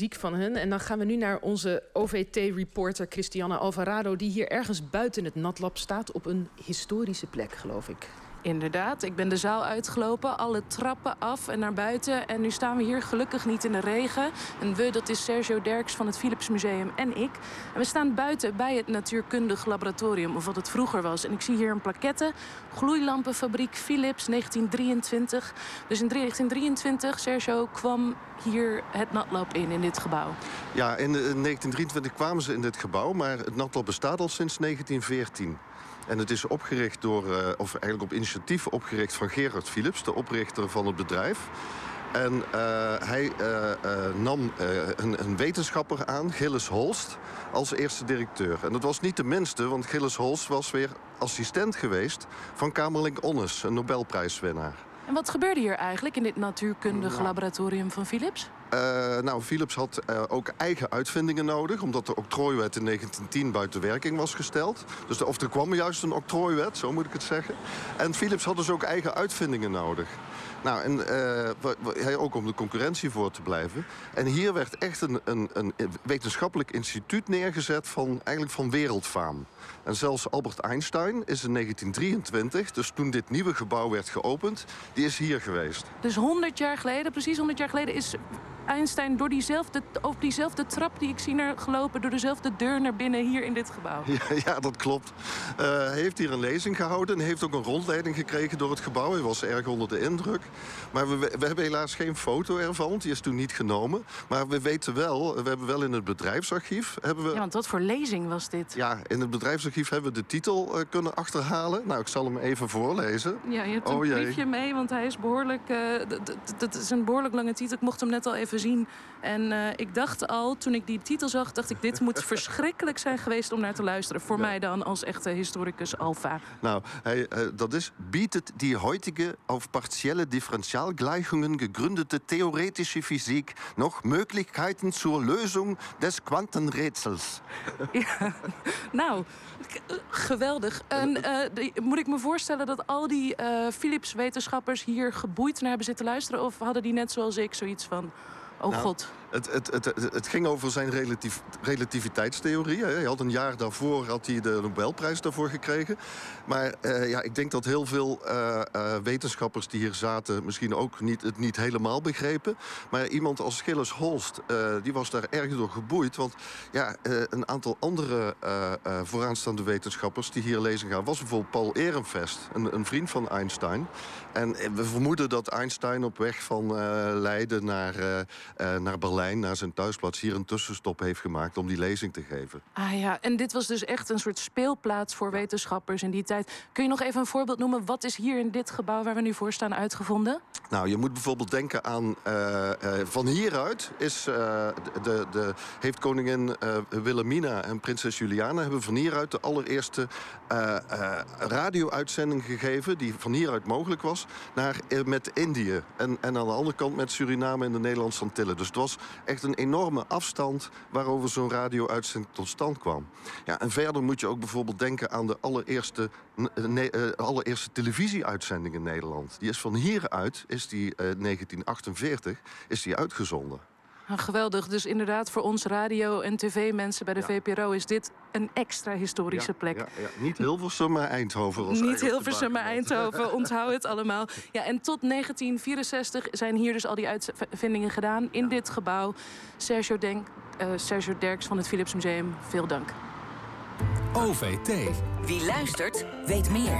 muziek van hen. En dan gaan we nu naar onze OVT-reporter Christiane Alvarado... die hier ergens buiten het natlab staat op een historische plek, geloof ik. Inderdaad, ik ben de zaal uitgelopen, alle trappen af en naar buiten. En nu staan we hier gelukkig niet in de regen. En we, dat is Sergio Derks van het Philips Museum en ik. En we staan buiten bij het Natuurkundig Laboratorium, of wat het vroeger was. En ik zie hier een plaquette, gloeilampenfabriek Philips 1923. Dus in 1923, Sergio, kwam hier het natlab in, in dit gebouw. Ja, in 1923 kwamen ze in dit gebouw, maar het natlab bestaat al sinds 1914. En het is opgericht door, eh, of eigenlijk op initiatief opgericht van Gerard Philips, de oprichter van het bedrijf. En uh, hij uh, uh, nam een, een, wetenschapper aan, Gilles Holst, als eerste directeur. En dat was niet de minste, want Gilles Holst was weer assistent geweest van Kamerlink Onnes, een Nobelprijswinnaar. En wat gebeurde hier eigenlijk in dit natuurkundige nou. laboratorium van Philips? Uh, nou, Philips had uh, ook eigen uitvindingen nodig... omdat de octrooiwet in 1910 buiten werking was gesteld. Dus of er kwam juist een octrooiwet, zo moet ik het zeggen. En Philips had dus ook eigen uitvindingen nodig. Nou, en uh, ook om de concurrentie voor te blijven. En hier werd echt een, een, een wetenschappelijk instituut neergezet van, eigenlijk van wereldfaam. En zelfs Albert Einstein is in 1923, dus toen dit nieuwe gebouw werd geopend, die is hier geweest. Dus 100 jaar geleden, precies 100 jaar geleden, is Einstein door diezelfde, op diezelfde trap die ik zie naar gelopen... door dezelfde deur naar binnen hier in dit gebouw. Ja, ja dat klopt. Uh, hij heeft hier een lezing gehouden en heeft ook een rondleiding gekregen door het gebouw. Hij was erg onder de indruk. Maar we, we hebben helaas geen foto ervan. Die is toen niet genomen. Maar we weten wel, we hebben wel in het bedrijfsarchief... Hebben we... Ja, want wat voor lezing was dit? Ja, in het bedrijfsarchief hebben we de titel uh, kunnen achterhalen. Nou, ik zal hem even voorlezen. Ja, je hebt een oh, briefje mee, want hij is behoorlijk... Uh, dat is een behoorlijk lange titel. Ik mocht hem net al even zien. En uh, ik dacht al, toen ik die titel zag, dacht ik... dit moet verschrikkelijk zijn geweest om naar te luisteren. Voor ja. mij dan als echte historicus alfa. Nou, hij, uh, dat is... bietet die heutige auf partielle Differentialgleichungen gegründete theoretische Physik... nog mogelijkheden zur Lösung des Quantenrätsels. Ja, nou, geweldig. En uh, moet ik me voorstellen dat al die Philips-wetenschappers... hier geboeid naar hebben zitten luisteren? Of hadden die net zoals ik zoiets van... Oh nou, god. Het, het, het, het, ging over zijn relatief, relativiteitstheorie. Hij had een jaar daarvoor had hij de Nobelprijs daarvoor gekregen. Maar uh, ja, ik denk dat heel veel uh, uh, wetenschappers die hier zaten... misschien ook niet, het niet helemaal begrepen. Maar iemand als Gilles Holst, die was daar erg door geboeid. Want ja, een aantal andere vooraanstaande wetenschappers... die hier lezing gaan, was bijvoorbeeld Paul Ehrenfest. Een, een vriend van Einstein. En we vermoeden dat Einstein op weg van Leiden naar, naar Berlijn naar zijn thuisplaats hier een tussenstop heeft gemaakt om die lezing te geven. Ah ja, en dit was dus echt een soort speelplaats voor wetenschappers in die tijd. Kun je nog even een voorbeeld noemen? Wat is hier in dit gebouw waar we nu voor staan uitgevonden? Nou, je moet bijvoorbeeld denken aan... Uh, uh, van hieruit is, uh, de, de, heeft koningin Wilhelmina en prinses Juliana... hebben van hieruit de allereerste radio-uitzending gegeven... die van hieruit mogelijk was, naar, met Indië. En, en aan de andere kant met Suriname en de Nederlandse Dus het was echt een enorme afstand... waarover zo'n radio-uitzending tot stand kwam. Ja, en verder moet je ook bijvoorbeeld denken aan de allereerste, ne allereerste televisie-uitzending in Nederland. Die is van hieruit is die, uh, 1948 is die uitgezonden. Geweldig. Dus inderdaad, voor ons radio- en tv-mensen bij de ja. VPRO... is dit een extra historische ja, plek. Ja, ja. Niet Hilversum, maar Eindhoven. Als Niet Hilversum, maar Eindhoven. Onthoud het allemaal. Ja, en tot 1964 zijn hier dus al die uitvindingen gedaan... in dit gebouw. Sergio, Denk, uh, Sergio Derks van het Philips Museum, veel dank. OVT. Wie luistert, weet meer.